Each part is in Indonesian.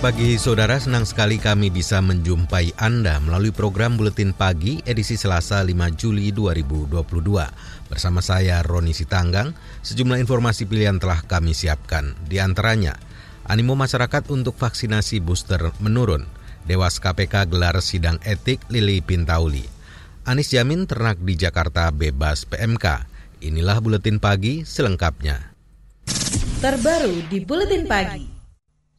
Selamat pagi saudara, senang sekali kami bisa menjumpai Anda melalui program Buletin Pagi edisi Selasa 5 Juli 2022. Bersama saya Roni Sitanggang, sejumlah informasi pilihan telah kami siapkan. Di antaranya, animo masyarakat untuk vaksinasi booster menurun. Dewas KPK gelar sidang etik Lili Pintauli. Anis Jamin ternak di Jakarta bebas PMK. Inilah Buletin Pagi selengkapnya. Terbaru di Buletin Pagi.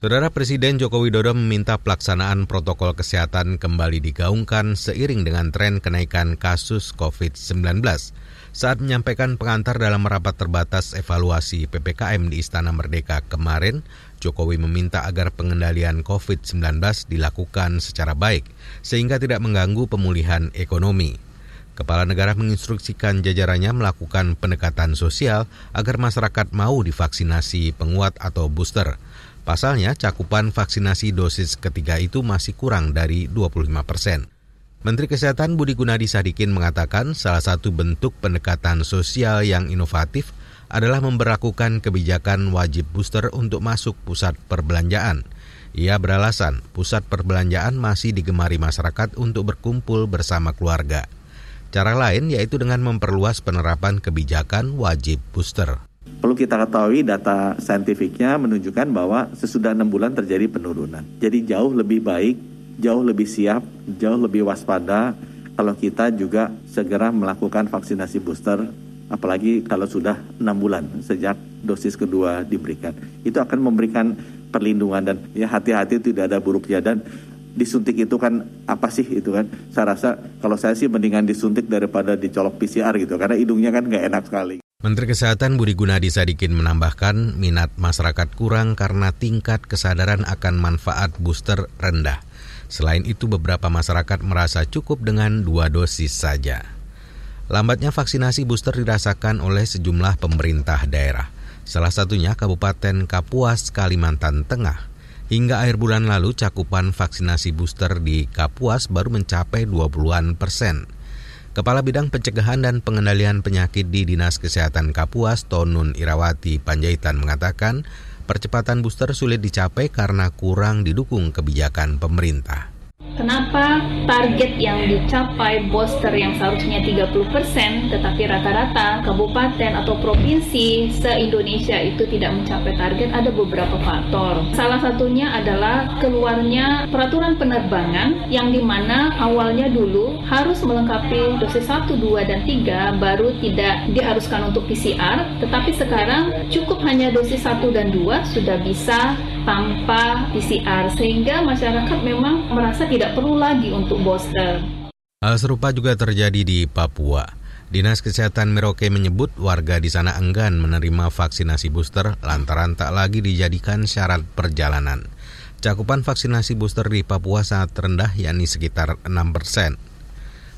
Saudara Presiden Joko Widodo meminta pelaksanaan protokol kesehatan kembali digaungkan seiring dengan tren kenaikan kasus COVID-19. Saat menyampaikan pengantar dalam rapat terbatas evaluasi PPKM di Istana Merdeka kemarin, Jokowi meminta agar pengendalian COVID-19 dilakukan secara baik, sehingga tidak mengganggu pemulihan ekonomi. Kepala negara menginstruksikan jajarannya melakukan pendekatan sosial agar masyarakat mau divaksinasi penguat atau booster. Pasalnya, cakupan vaksinasi dosis ketiga itu masih kurang dari 25 persen. Menteri Kesehatan Budi Gunadi Sadikin mengatakan salah satu bentuk pendekatan sosial yang inovatif adalah memperlakukan kebijakan wajib booster untuk masuk pusat perbelanjaan. Ia beralasan pusat perbelanjaan masih digemari masyarakat untuk berkumpul bersama keluarga. Cara lain yaitu dengan memperluas penerapan kebijakan wajib booster. Perlu kita ketahui data saintifiknya menunjukkan bahwa sesudah enam bulan terjadi penurunan. Jadi jauh lebih baik, jauh lebih siap, jauh lebih waspada kalau kita juga segera melakukan vaksinasi booster, apalagi kalau sudah enam bulan sejak dosis kedua diberikan. Itu akan memberikan perlindungan dan ya hati-hati tidak ada buruknya dan disuntik itu kan apa sih itu kan saya rasa kalau saya sih mendingan disuntik daripada dicolok PCR gitu karena hidungnya kan nggak enak sekali. Menteri Kesehatan Budi Gunadi Sadikin menambahkan minat masyarakat kurang karena tingkat kesadaran akan manfaat booster rendah. Selain itu beberapa masyarakat merasa cukup dengan dua dosis saja. Lambatnya vaksinasi booster dirasakan oleh sejumlah pemerintah daerah. Salah satunya Kabupaten Kapuas, Kalimantan Tengah. Hingga akhir bulan lalu cakupan vaksinasi booster di Kapuas baru mencapai 20-an persen. Kepala Bidang Pencegahan dan Pengendalian Penyakit di Dinas Kesehatan Kapuas, Tonun Irawati Panjaitan mengatakan, percepatan booster sulit dicapai karena kurang didukung kebijakan pemerintah. Kenapa target yang dicapai booster yang seharusnya 30% tetapi rata-rata kabupaten atau provinsi se-Indonesia itu tidak mencapai target ada beberapa faktor. Salah satunya adalah keluarnya peraturan penerbangan yang di mana awalnya dulu harus melengkapi dosis 1, 2, dan 3 baru tidak diharuskan untuk PCR tetapi sekarang cukup hanya dosis 1 dan 2 sudah bisa tanpa PCR sehingga masyarakat memang merasa tidak perlu lagi untuk booster. Hal serupa juga terjadi di Papua. Dinas Kesehatan Merauke menyebut warga di sana enggan menerima vaksinasi booster lantaran tak lagi dijadikan syarat perjalanan. Cakupan vaksinasi booster di Papua sangat rendah yakni sekitar 6 persen.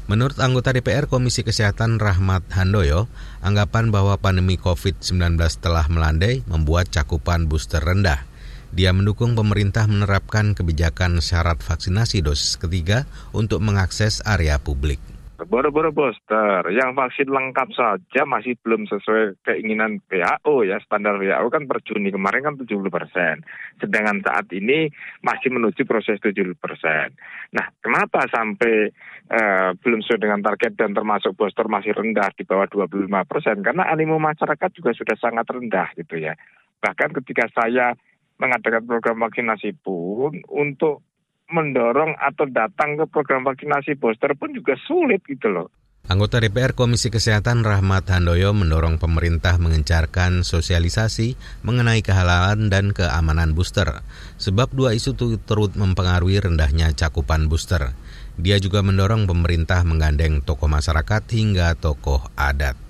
Menurut anggota DPR Komisi Kesehatan Rahmat Handoyo, anggapan bahwa pandemi COVID-19 telah melandai membuat cakupan booster rendah. Dia mendukung pemerintah menerapkan kebijakan syarat vaksinasi dosis ketiga untuk mengakses area publik. Boro-boro booster, yang vaksin lengkap saja masih belum sesuai keinginan WHO ya, standar WHO kan per Juni kemarin kan 70 persen. Sedangkan saat ini masih menuju proses 70 persen. Nah, kenapa sampai uh, belum sesuai dengan target dan termasuk booster masih rendah di bawah 25 persen? Karena animo masyarakat juga sudah sangat rendah gitu ya. Bahkan ketika saya mengadakan program vaksinasi pun untuk mendorong atau datang ke program vaksinasi booster pun juga sulit gitu loh. Anggota DPR Komisi Kesehatan Rahmat Handoyo mendorong pemerintah mengencarkan sosialisasi mengenai kehalalan dan keamanan booster, sebab dua isu itu turut mempengaruhi rendahnya cakupan booster. Dia juga mendorong pemerintah menggandeng tokoh masyarakat hingga tokoh adat.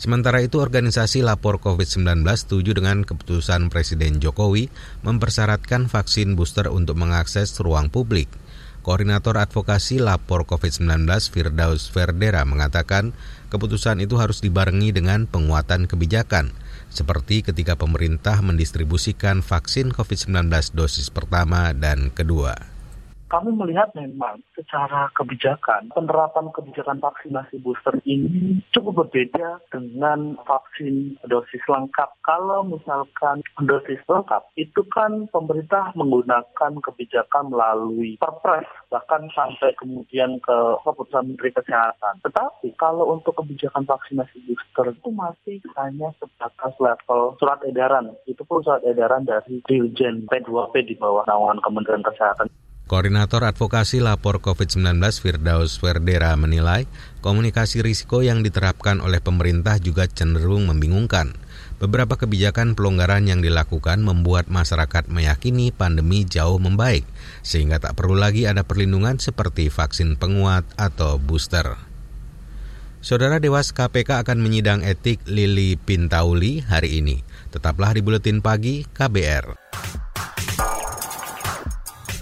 Sementara itu, organisasi lapor COVID-19 setuju dengan keputusan Presiden Jokowi mempersyaratkan vaksin booster untuk mengakses ruang publik. Koordinator Advokasi Lapor COVID-19 Firdaus Verdera mengatakan keputusan itu harus dibarengi dengan penguatan kebijakan, seperti ketika pemerintah mendistribusikan vaksin COVID-19 dosis pertama dan kedua kami melihat memang secara kebijakan penerapan kebijakan vaksinasi booster ini cukup berbeda dengan vaksin dosis lengkap. Kalau misalkan dosis lengkap itu kan pemerintah menggunakan kebijakan melalui perpres bahkan sampai kemudian ke keputusan Menteri Kesehatan. Tetapi kalau untuk kebijakan vaksinasi booster itu masih hanya sebatas level surat edaran. Itu pun surat edaran dari Dirjen P2P di bawah naungan Kementerian Kesehatan. Koordinator Advokasi Lapor COVID-19 Firdaus Verdera menilai komunikasi risiko yang diterapkan oleh pemerintah juga cenderung membingungkan. Beberapa kebijakan pelonggaran yang dilakukan membuat masyarakat meyakini pandemi jauh membaik, sehingga tak perlu lagi ada perlindungan seperti vaksin penguat atau booster. Saudara Dewas KPK akan menyidang etik Lili Pintauli hari ini. Tetaplah di Buletin Pagi KBR.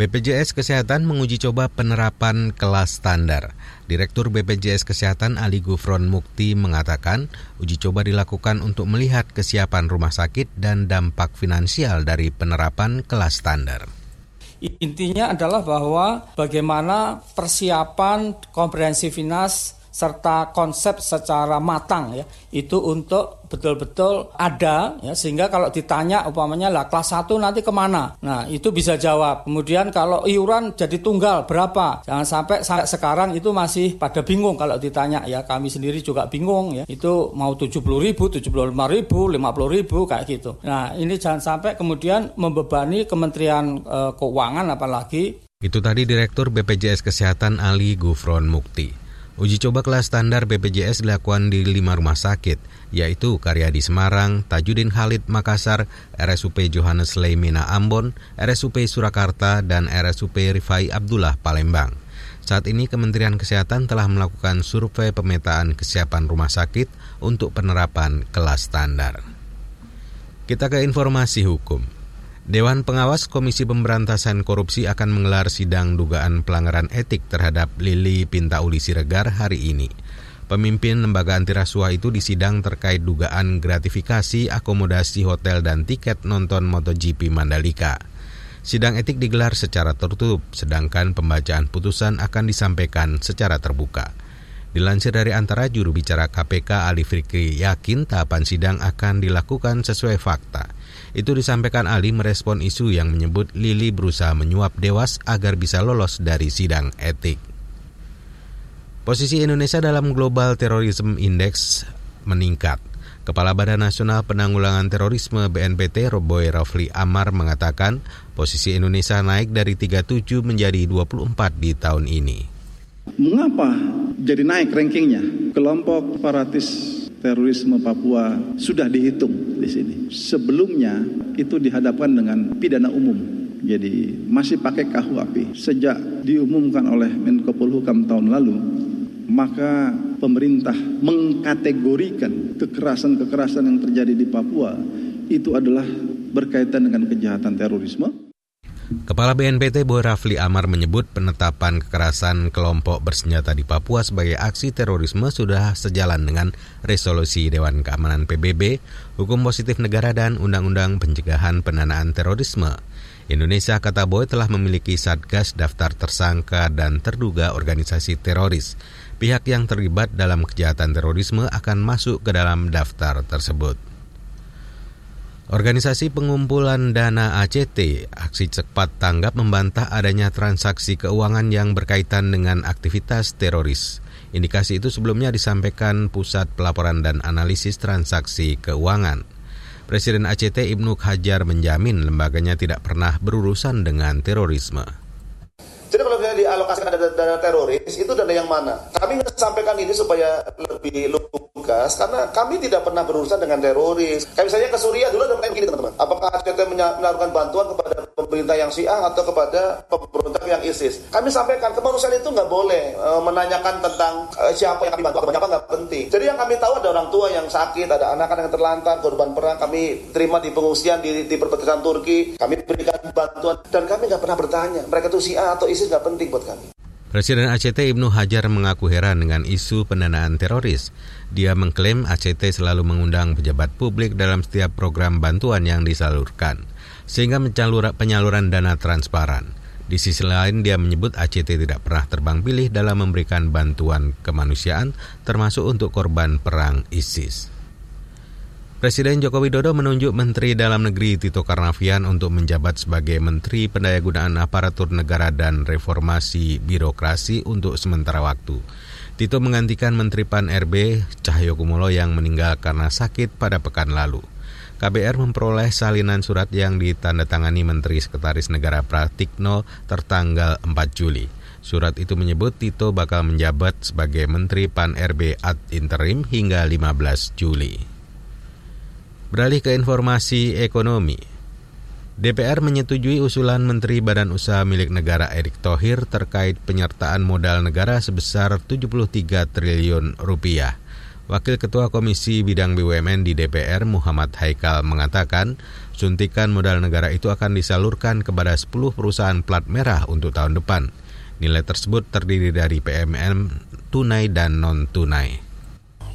BPJS Kesehatan menguji coba penerapan kelas standar. Direktur BPJS Kesehatan Ali Gufron Mukti mengatakan uji coba dilakukan untuk melihat kesiapan rumah sakit dan dampak finansial dari penerapan kelas standar. Intinya adalah bahwa bagaimana persiapan komprehensif finas serta konsep secara matang ya. Itu untuk betul-betul ada ya sehingga kalau ditanya umpamanya lah kelas 1 nanti ke mana? Nah itu bisa jawab. Kemudian kalau iuran jadi tunggal berapa? Jangan sampai sampai sekarang itu masih pada bingung kalau ditanya ya. Kami sendiri juga bingung ya. Itu mau 70 ribu 75 ribu 50 ribu kayak gitu. Nah ini jangan sampai kemudian membebani Kementerian e, Keuangan apalagi. Itu tadi Direktur BPJS Kesehatan Ali Gufron Mukti Uji coba kelas standar BPJS dilakukan di lima rumah sakit, yaitu Karyadi Semarang, Tajudin Khalid Makassar, RSUP Johannes Leimina Ambon, RSUP Surakarta, dan RSUP Rifai Abdullah Palembang. Saat ini Kementerian Kesehatan telah melakukan survei pemetaan kesiapan rumah sakit untuk penerapan kelas standar. Kita ke informasi hukum. Dewan Pengawas Komisi Pemberantasan Korupsi akan menggelar sidang dugaan pelanggaran etik terhadap Lili Pintauli Siregar hari ini. Pemimpin lembaga anti rasuah itu disidang terkait dugaan gratifikasi akomodasi hotel dan tiket nonton MotoGP Mandalika. Sidang etik digelar secara tertutup, sedangkan pembacaan putusan akan disampaikan secara terbuka. Dilansir dari antara juru bicara KPK Ali Fikri yakin tahapan sidang akan dilakukan sesuai fakta. Itu disampaikan Ali merespon isu yang menyebut Lili berusaha menyuap Dewas agar bisa lolos dari sidang etik. Posisi Indonesia dalam Global Terrorism Index meningkat. Kepala Badan Nasional Penanggulangan Terorisme BNPT Roboy Rafli Amar mengatakan posisi Indonesia naik dari 37 menjadi 24 di tahun ini. Mengapa jadi naik rankingnya? Kelompok separatis terorisme Papua sudah dihitung di sini. Sebelumnya itu dihadapkan dengan pidana umum. Jadi masih pakai KUHP. Sejak diumumkan oleh Menko Polhukam tahun lalu, maka pemerintah mengkategorikan kekerasan-kekerasan yang terjadi di Papua itu adalah berkaitan dengan kejahatan terorisme Kepala BNPT Boy Rafli Amar menyebut penetapan kekerasan kelompok bersenjata di Papua sebagai aksi terorisme sudah sejalan dengan resolusi Dewan Keamanan PBB, hukum positif negara dan Undang-Undang Pencegahan Pendanaan Terorisme. Indonesia, kata Boy, telah memiliki satgas daftar tersangka dan terduga organisasi teroris. Pihak yang terlibat dalam kejahatan terorisme akan masuk ke dalam daftar tersebut. Organisasi Pengumpulan Dana ACT, Aksi Cepat Tanggap membantah adanya transaksi keuangan yang berkaitan dengan aktivitas teroris. Indikasi itu sebelumnya disampaikan Pusat Pelaporan dan Analisis Transaksi Keuangan. Presiden ACT Ibnu Hajar menjamin lembaganya tidak pernah berurusan dengan terorisme. Jadi kalau dialokasikan dana, teroris itu dana yang mana? Kami sampaikan ini supaya lebih lugas karena kami tidak pernah berurusan dengan teroris. Kayak misalnya ke Suriah dulu ada pertanyaan gini teman-teman. Apakah ACT melakukan bantuan kepada pemerintah yang Syiah atau kepada pemberontak yang ISIS? Kami sampaikan kemanusiaan itu nggak boleh e, menanyakan tentang e, siapa yang kami bantu, apa nggak penting. Jadi yang kami tahu ada orang tua yang sakit, ada anak-anak yang terlantar, korban perang kami terima di pengungsian di, di perbatasan Turki, kami berikan bantuan dan kami nggak pernah bertanya mereka itu Syiah atau ISIS nggak penting buat kami. Presiden ACT Ibnu Hajar mengaku heran dengan isu pendanaan teroris. Dia mengklaim ACT selalu mengundang pejabat publik dalam setiap program bantuan yang disalurkan, sehingga mencalur penyaluran dana transparan. Di sisi lain, dia menyebut ACT tidak pernah terbang pilih dalam memberikan bantuan kemanusiaan, termasuk untuk korban perang ISIS. Presiden Joko Widodo menunjuk Menteri Dalam Negeri Tito Karnavian untuk menjabat sebagai Menteri Pendayagunaan Aparatur Negara dan Reformasi Birokrasi untuk sementara waktu. Tito menggantikan Menteri Pan RB Cahyo Kumolo yang meninggal karena sakit pada pekan lalu. KBR memperoleh salinan surat yang ditandatangani Menteri Sekretaris Negara Pratikno tertanggal 4 Juli. Surat itu menyebut Tito bakal menjabat sebagai Menteri Pan RB ad interim hingga 15 Juli. Beralih ke informasi ekonomi. DPR menyetujui usulan Menteri Badan Usaha Milik Negara Erick Thohir terkait penyertaan modal negara sebesar 73 triliun rupiah. Wakil Ketua Komisi Bidang BUMN di DPR Muhammad Haikal mengatakan suntikan modal negara itu akan disalurkan kepada 10 perusahaan plat merah untuk tahun depan. Nilai tersebut terdiri dari PMN tunai dan non-tunai.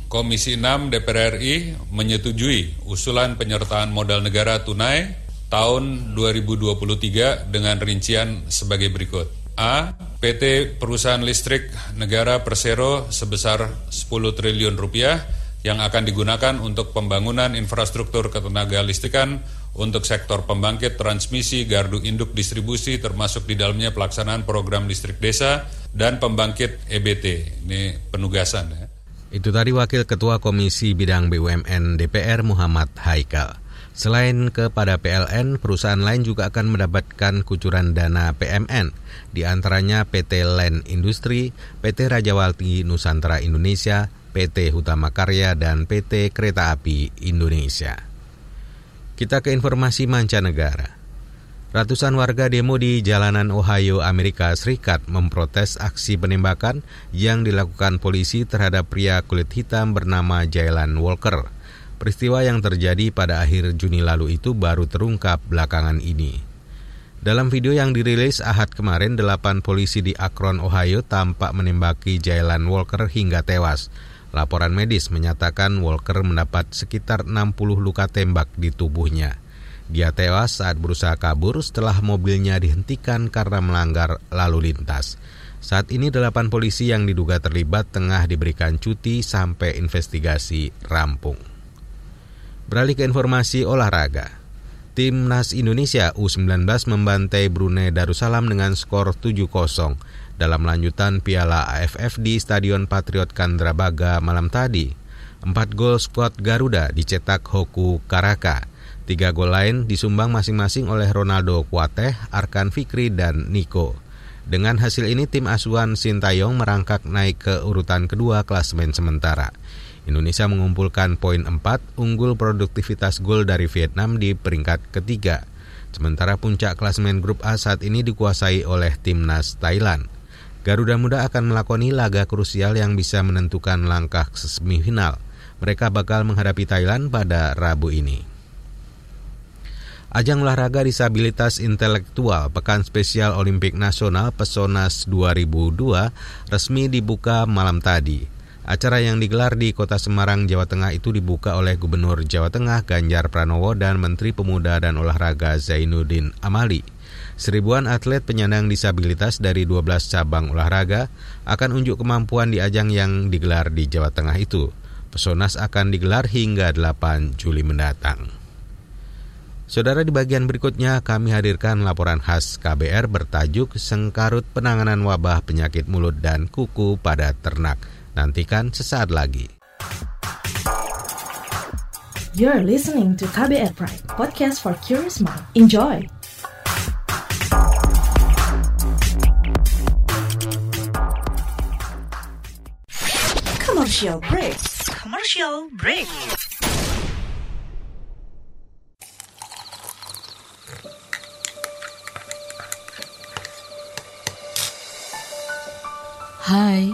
Komisi 6 DPR RI menyetujui usulan penyertaan modal negara tunai tahun 2023 dengan rincian sebagai berikut. A. PT Perusahaan Listrik Negara Persero sebesar 10 triliun rupiah yang akan digunakan untuk pembangunan infrastruktur ketenaga listrikan untuk sektor pembangkit transmisi, gardu induk distribusi termasuk di dalamnya pelaksanaan program listrik desa dan pembangkit EBT. Ini penugasan ya. Itu tadi Wakil Ketua Komisi Bidang BUMN DPR Muhammad Haikal. Selain kepada PLN, perusahaan lain juga akan mendapatkan kucuran dana PMN, di antaranya PT Land Industri, PT Rajawalti Nusantara Indonesia, PT Hutama Karya, dan PT Kereta Api Indonesia. Kita ke informasi mancanegara. Ratusan warga demo di jalanan Ohio, Amerika Serikat memprotes aksi penembakan yang dilakukan polisi terhadap pria kulit hitam bernama Jalen Walker. Peristiwa yang terjadi pada akhir Juni lalu itu baru terungkap belakangan ini. Dalam video yang dirilis Ahad kemarin, delapan polisi di Akron, Ohio tampak menembaki Jalen Walker hingga tewas. Laporan medis menyatakan Walker mendapat sekitar 60 luka tembak di tubuhnya. Dia tewas saat berusaha kabur setelah mobilnya dihentikan karena melanggar lalu lintas. Saat ini delapan polisi yang diduga terlibat tengah diberikan cuti sampai investigasi rampung. Beralih ke informasi olahraga. Timnas Indonesia U19 membantai Brunei Darussalam dengan skor 7-0 dalam lanjutan Piala AFF di Stadion Patriot Kandrabaga malam tadi. Empat gol skuad Garuda dicetak Hoku Karaka. Tiga gol lain disumbang masing-masing oleh Ronaldo Kuateh, Arkan Fikri, dan Nico. Dengan hasil ini tim asuhan Sintayong merangkak naik ke urutan kedua klasemen sementara. Indonesia mengumpulkan poin 4, unggul produktivitas gol dari Vietnam di peringkat ketiga. Sementara puncak klasemen grup A saat ini dikuasai oleh timnas Thailand. Garuda Muda akan melakoni laga krusial yang bisa menentukan langkah semifinal. Mereka bakal menghadapi Thailand pada Rabu ini. Ajang olahraga disabilitas intelektual Pekan Spesial Olimpik Nasional Pesonas 2002 resmi dibuka malam tadi. Acara yang digelar di Kota Semarang, Jawa Tengah itu dibuka oleh Gubernur Jawa Tengah Ganjar Pranowo dan Menteri Pemuda dan Olahraga Zainuddin Amali. Seribuan atlet penyandang disabilitas dari 12 cabang olahraga akan unjuk kemampuan di ajang yang digelar di Jawa Tengah itu. Pesonas akan digelar hingga 8 Juli mendatang. Saudara di bagian berikutnya kami hadirkan laporan khas KBR bertajuk Sengkarut Penanganan Wabah Penyakit Mulut dan Kuku pada Ternak. Nantikan sesaat lagi. You're listening to KBR Pride, podcast for curious mind. Enjoy! Commercial break. Commercial break. Hai,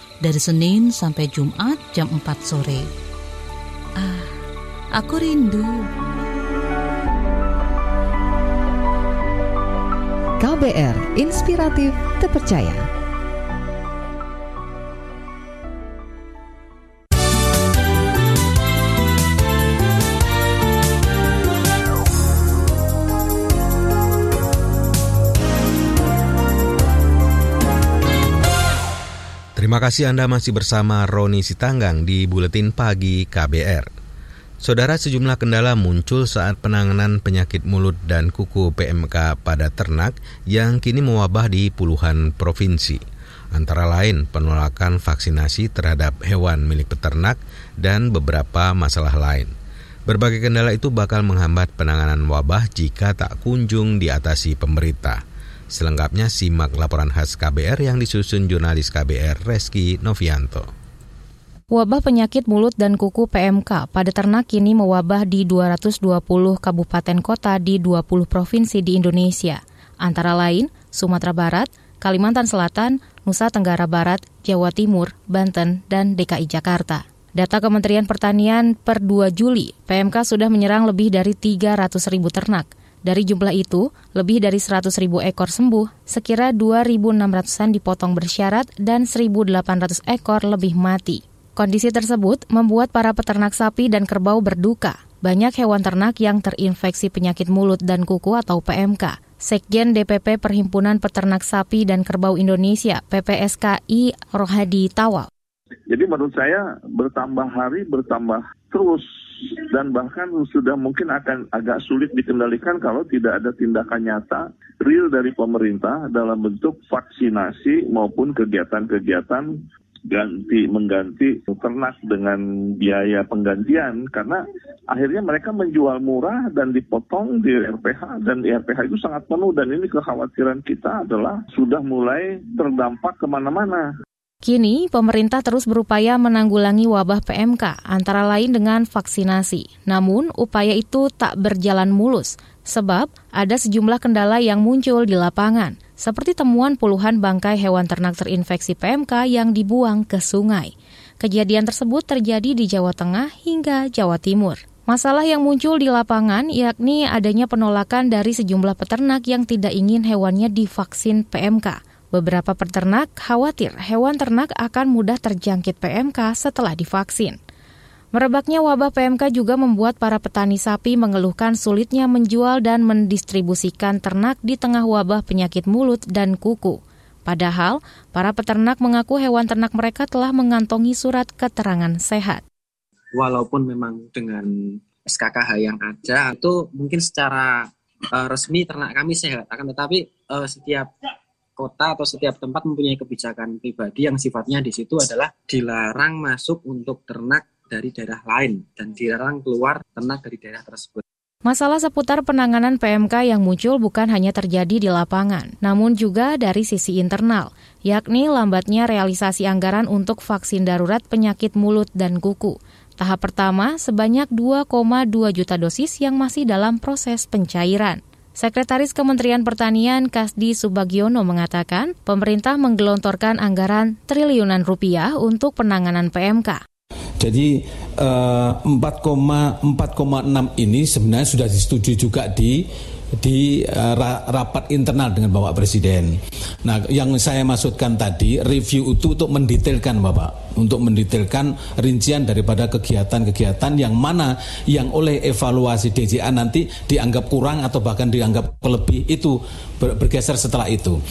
dari Senin sampai Jumat jam 4 sore. Ah, aku rindu. KBR Inspiratif Terpercaya. Terima kasih Anda masih bersama Roni Sitanggang di Buletin Pagi KBR. Saudara sejumlah kendala muncul saat penanganan penyakit mulut dan kuku PMK pada ternak yang kini mewabah di puluhan provinsi. Antara lain penolakan vaksinasi terhadap hewan milik peternak dan beberapa masalah lain. Berbagai kendala itu bakal menghambat penanganan wabah jika tak kunjung diatasi pemerintah. Selengkapnya simak laporan khas KBR yang disusun jurnalis KBR Reski Novianto. Wabah penyakit mulut dan kuku PMK pada ternak kini mewabah di 220 kabupaten kota di 20 provinsi di Indonesia, antara lain Sumatera Barat, Kalimantan Selatan, Nusa Tenggara Barat, Jawa Timur, Banten, dan DKI Jakarta. Data Kementerian Pertanian per 2 Juli, PMK sudah menyerang lebih dari 300 ribu ternak. Dari jumlah itu, lebih dari 100 ribu ekor sembuh, sekira 2.600-an dipotong bersyarat dan 1.800 ekor lebih mati. Kondisi tersebut membuat para peternak sapi dan kerbau berduka. Banyak hewan ternak yang terinfeksi penyakit mulut dan kuku atau PMK. Sekjen DPP Perhimpunan Peternak Sapi dan Kerbau Indonesia PPSKI Rohadi Tawal. Jadi menurut saya bertambah hari bertambah terus dan bahkan sudah mungkin akan agak sulit dikendalikan kalau tidak ada tindakan nyata real dari pemerintah dalam bentuk vaksinasi maupun kegiatan-kegiatan ganti mengganti ternak dengan biaya penggantian karena akhirnya mereka menjual murah dan dipotong di RPH dan di RPH itu sangat penuh dan ini kekhawatiran kita adalah sudah mulai terdampak ke mana-mana. Kini, pemerintah terus berupaya menanggulangi wabah PMK, antara lain dengan vaksinasi. Namun, upaya itu tak berjalan mulus, sebab ada sejumlah kendala yang muncul di lapangan, seperti temuan puluhan bangkai hewan ternak terinfeksi PMK yang dibuang ke sungai. Kejadian tersebut terjadi di Jawa Tengah hingga Jawa Timur. Masalah yang muncul di lapangan yakni adanya penolakan dari sejumlah peternak yang tidak ingin hewannya divaksin PMK. Beberapa peternak khawatir hewan ternak akan mudah terjangkit PMK setelah divaksin. Merebaknya wabah PMK juga membuat para petani sapi mengeluhkan sulitnya menjual dan mendistribusikan ternak di tengah wabah penyakit mulut dan kuku. Padahal, para peternak mengaku hewan ternak mereka telah mengantongi surat keterangan sehat. Walaupun memang dengan SKKH yang ada, itu mungkin secara uh, resmi ternak kami sehat, akan tetapi uh, setiap kota atau setiap tempat mempunyai kebijakan pribadi yang sifatnya di situ adalah dilarang masuk untuk ternak dari daerah lain dan dilarang keluar ternak dari daerah tersebut. Masalah seputar penanganan PMK yang muncul bukan hanya terjadi di lapangan, namun juga dari sisi internal, yakni lambatnya realisasi anggaran untuk vaksin darurat penyakit mulut dan kuku. Tahap pertama sebanyak 2,2 juta dosis yang masih dalam proses pencairan. Sekretaris Kementerian Pertanian Kasdi Subagiono mengatakan pemerintah menggelontorkan anggaran triliunan rupiah untuk penanganan PMK. Jadi 4,4,6 eh, ini sebenarnya sudah disetujui juga di di uh, rapat internal dengan Bapak Presiden. Nah, yang saya maksudkan tadi review itu untuk mendetailkan Bapak, untuk mendetailkan rincian daripada kegiatan-kegiatan yang mana yang oleh evaluasi DJA nanti dianggap kurang atau bahkan dianggap lebih itu bergeser setelah itu.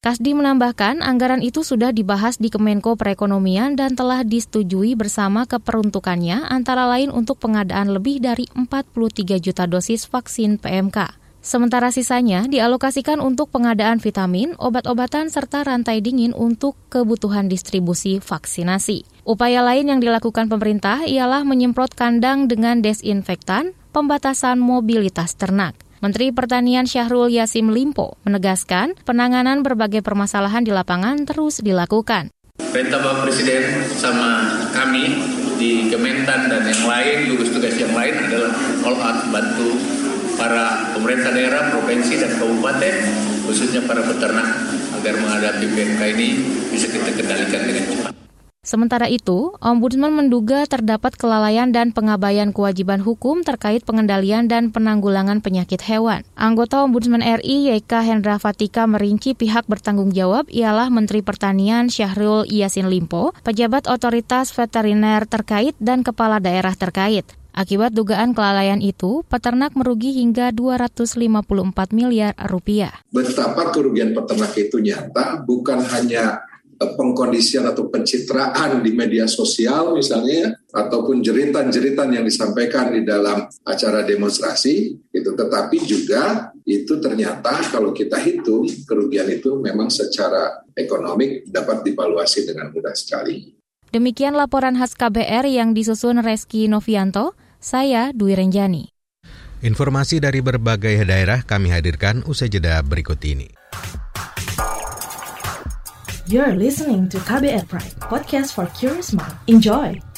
Kasdi menambahkan anggaran itu sudah dibahas di Kemenko Perekonomian dan telah disetujui bersama keperuntukannya antara lain untuk pengadaan lebih dari 43 juta dosis vaksin PMK. Sementara sisanya dialokasikan untuk pengadaan vitamin, obat-obatan, serta rantai dingin untuk kebutuhan distribusi vaksinasi. Upaya lain yang dilakukan pemerintah ialah menyemprot kandang dengan desinfektan, pembatasan mobilitas ternak. Menteri Pertanian Syahrul Yasim Limpo menegaskan penanganan berbagai permasalahan di lapangan terus dilakukan. Perintah Bapak Presiden sama kami di Kementan dan yang lain, gugus tugas yang lain adalah all out bantu para pemerintah daerah, provinsi, dan kabupaten, khususnya para peternak, agar menghadapi PMK ini bisa kita kendalikan dengan cepat. Sementara itu, Ombudsman menduga terdapat kelalaian dan pengabaian kewajiban hukum terkait pengendalian dan penanggulangan penyakit hewan. Anggota Ombudsman RI YK Hendra Fatika merinci pihak bertanggung jawab ialah Menteri Pertanian Syahrul Yasin Limpo, pejabat otoritas veteriner terkait dan kepala daerah terkait. Akibat dugaan kelalaian itu, peternak merugi hingga 254 miliar rupiah. Betapa kerugian peternak itu nyata, bukan hanya Eh, pengkondisian atau pencitraan di media sosial misalnya ataupun jeritan-jeritan yang disampaikan di dalam acara demonstrasi itu tetapi juga itu ternyata kalau kita hitung kerugian itu memang secara ekonomik dapat divaluasi dengan mudah sekali. Demikian laporan khas KBR yang disusun Reski Novianto, saya Dwi Renjani. Informasi dari berbagai daerah kami hadirkan usai jeda berikut ini. You're listening to KBR Pride, podcast for curious mind. Enjoy!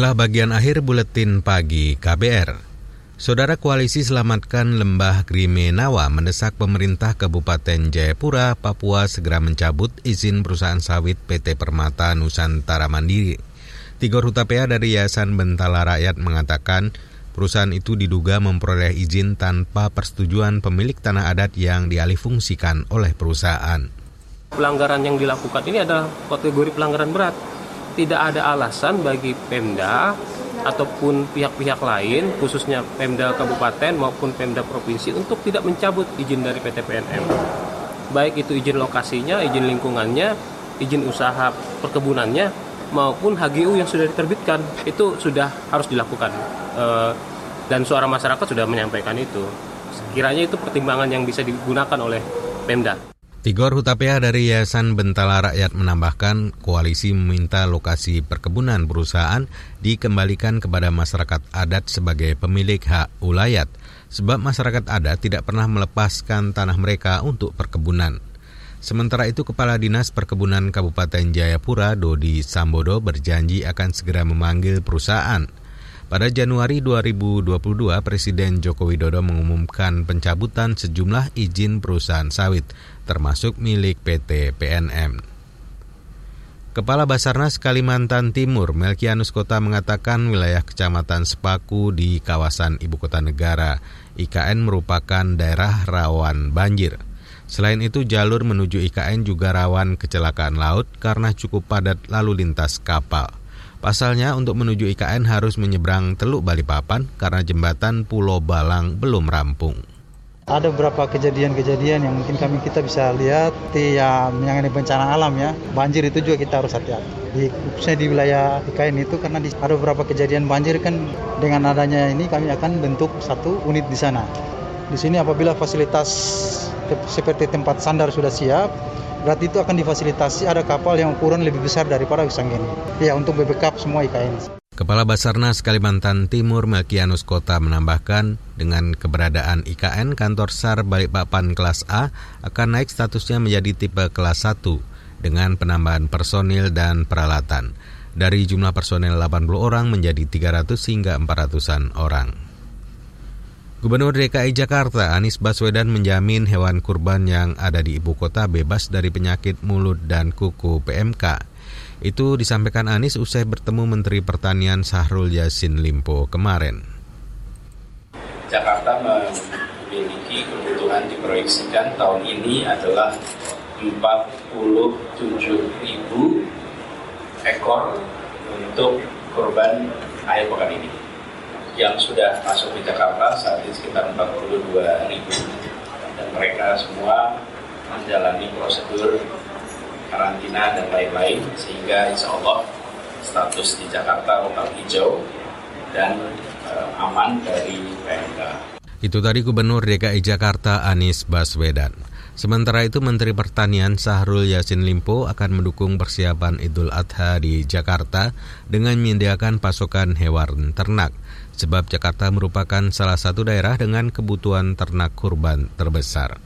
Inilah bagian akhir buletin pagi KBR. Saudara Koalisi Selamatkan Lembah Grimenawa mendesak pemerintah Kabupaten Jayapura, Papua segera mencabut izin perusahaan sawit PT Permata Nusantara Mandiri. Tigor Hutapea dari Yayasan Bentala Rakyat mengatakan perusahaan itu diduga memperoleh izin tanpa persetujuan pemilik tanah adat yang dialihfungsikan oleh perusahaan. Pelanggaran yang dilakukan ini adalah kategori pelanggaran berat. Tidak ada alasan bagi Pemda ataupun pihak-pihak lain khususnya Pemda Kabupaten maupun Pemda Provinsi untuk tidak mencabut izin dari PT PNM. Baik itu izin lokasinya, izin lingkungannya, izin usaha perkebunannya maupun HGU yang sudah diterbitkan itu sudah harus dilakukan e, dan suara masyarakat sudah menyampaikan itu. Kiranya itu pertimbangan yang bisa digunakan oleh Pemda. Tigor Hutapea dari Yayasan Bentala Rakyat menambahkan koalisi meminta lokasi perkebunan perusahaan dikembalikan kepada masyarakat adat sebagai pemilik hak ulayat sebab masyarakat adat tidak pernah melepaskan tanah mereka untuk perkebunan. Sementara itu Kepala Dinas Perkebunan Kabupaten Jayapura Dodi Sambodo berjanji akan segera memanggil perusahaan pada Januari 2022, Presiden Joko Widodo mengumumkan pencabutan sejumlah izin perusahaan sawit, termasuk milik PT PNM. Kepala Basarnas Kalimantan Timur, Melkianus Kota mengatakan wilayah Kecamatan Sepaku di kawasan Ibu Kota Negara, IKN merupakan daerah rawan banjir. Selain itu, jalur menuju IKN juga rawan kecelakaan laut karena cukup padat lalu lintas kapal. Pasalnya untuk menuju IKN harus menyeberang Teluk Balikpapan karena jembatan Pulau Balang belum rampung. Ada beberapa kejadian-kejadian yang mungkin kami kita bisa lihat yang menangani bencana alam ya. Banjir itu juga kita harus hati-hati. Di, khususnya di wilayah IKN itu karena di, ada beberapa kejadian banjir kan dengan adanya ini kami akan bentuk satu unit di sana. Di sini apabila fasilitas seperti tempat sandar sudah siap, berarti itu akan difasilitasi ada kapal yang ukuran lebih besar daripada Wisanggeni. Ya, untuk backup semua IKN. Kepala Basarnas Kalimantan Timur Melkianus Kota menambahkan dengan keberadaan IKN kantor SAR Balikpapan kelas A akan naik statusnya menjadi tipe kelas 1 dengan penambahan personil dan peralatan dari jumlah personel 80 orang menjadi 300 hingga 400-an orang. Gubernur DKI Jakarta Anies Baswedan menjamin hewan kurban yang ada di ibu kota bebas dari penyakit mulut dan kuku PMK. Itu disampaikan Anies usai bertemu Menteri Pertanian Sahrul Yassin Limpo kemarin. Jakarta memiliki kebutuhan diproyeksikan tahun ini adalah 47 ribu ekor untuk korban akhir pekan ini. Yang sudah masuk di Jakarta saat ini sekitar 42 ribu dan mereka semua menjalani prosedur karantina dan lain-lain sehingga insya Allah status di Jakarta lokal hijau dan uh, aman dari PMK. Itu tadi Gubernur DKI Jakarta Anies Baswedan. Sementara itu Menteri Pertanian Sahrul Yassin Limpo akan mendukung persiapan Idul Adha di Jakarta dengan menyediakan pasokan hewan ternak. Sebab Jakarta merupakan salah satu daerah dengan kebutuhan ternak kurban terbesar.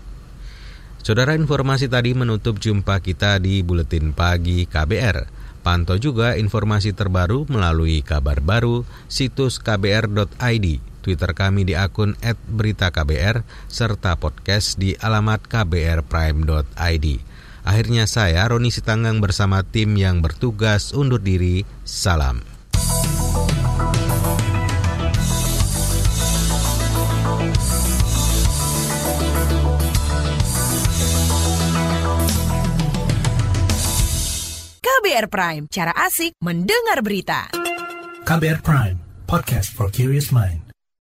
Saudara informasi tadi menutup jumpa kita di Buletin Pagi KBR. Pantau juga informasi terbaru melalui kabar baru situs kbr.id Twitter kami di akun @beritaKBR serta podcast di alamat kbrprime.id. Akhirnya saya Roni Sitanggang bersama tim yang bertugas undur diri. Salam. KBR Prime, cara asik mendengar berita. KBR Prime, podcast for curious mind.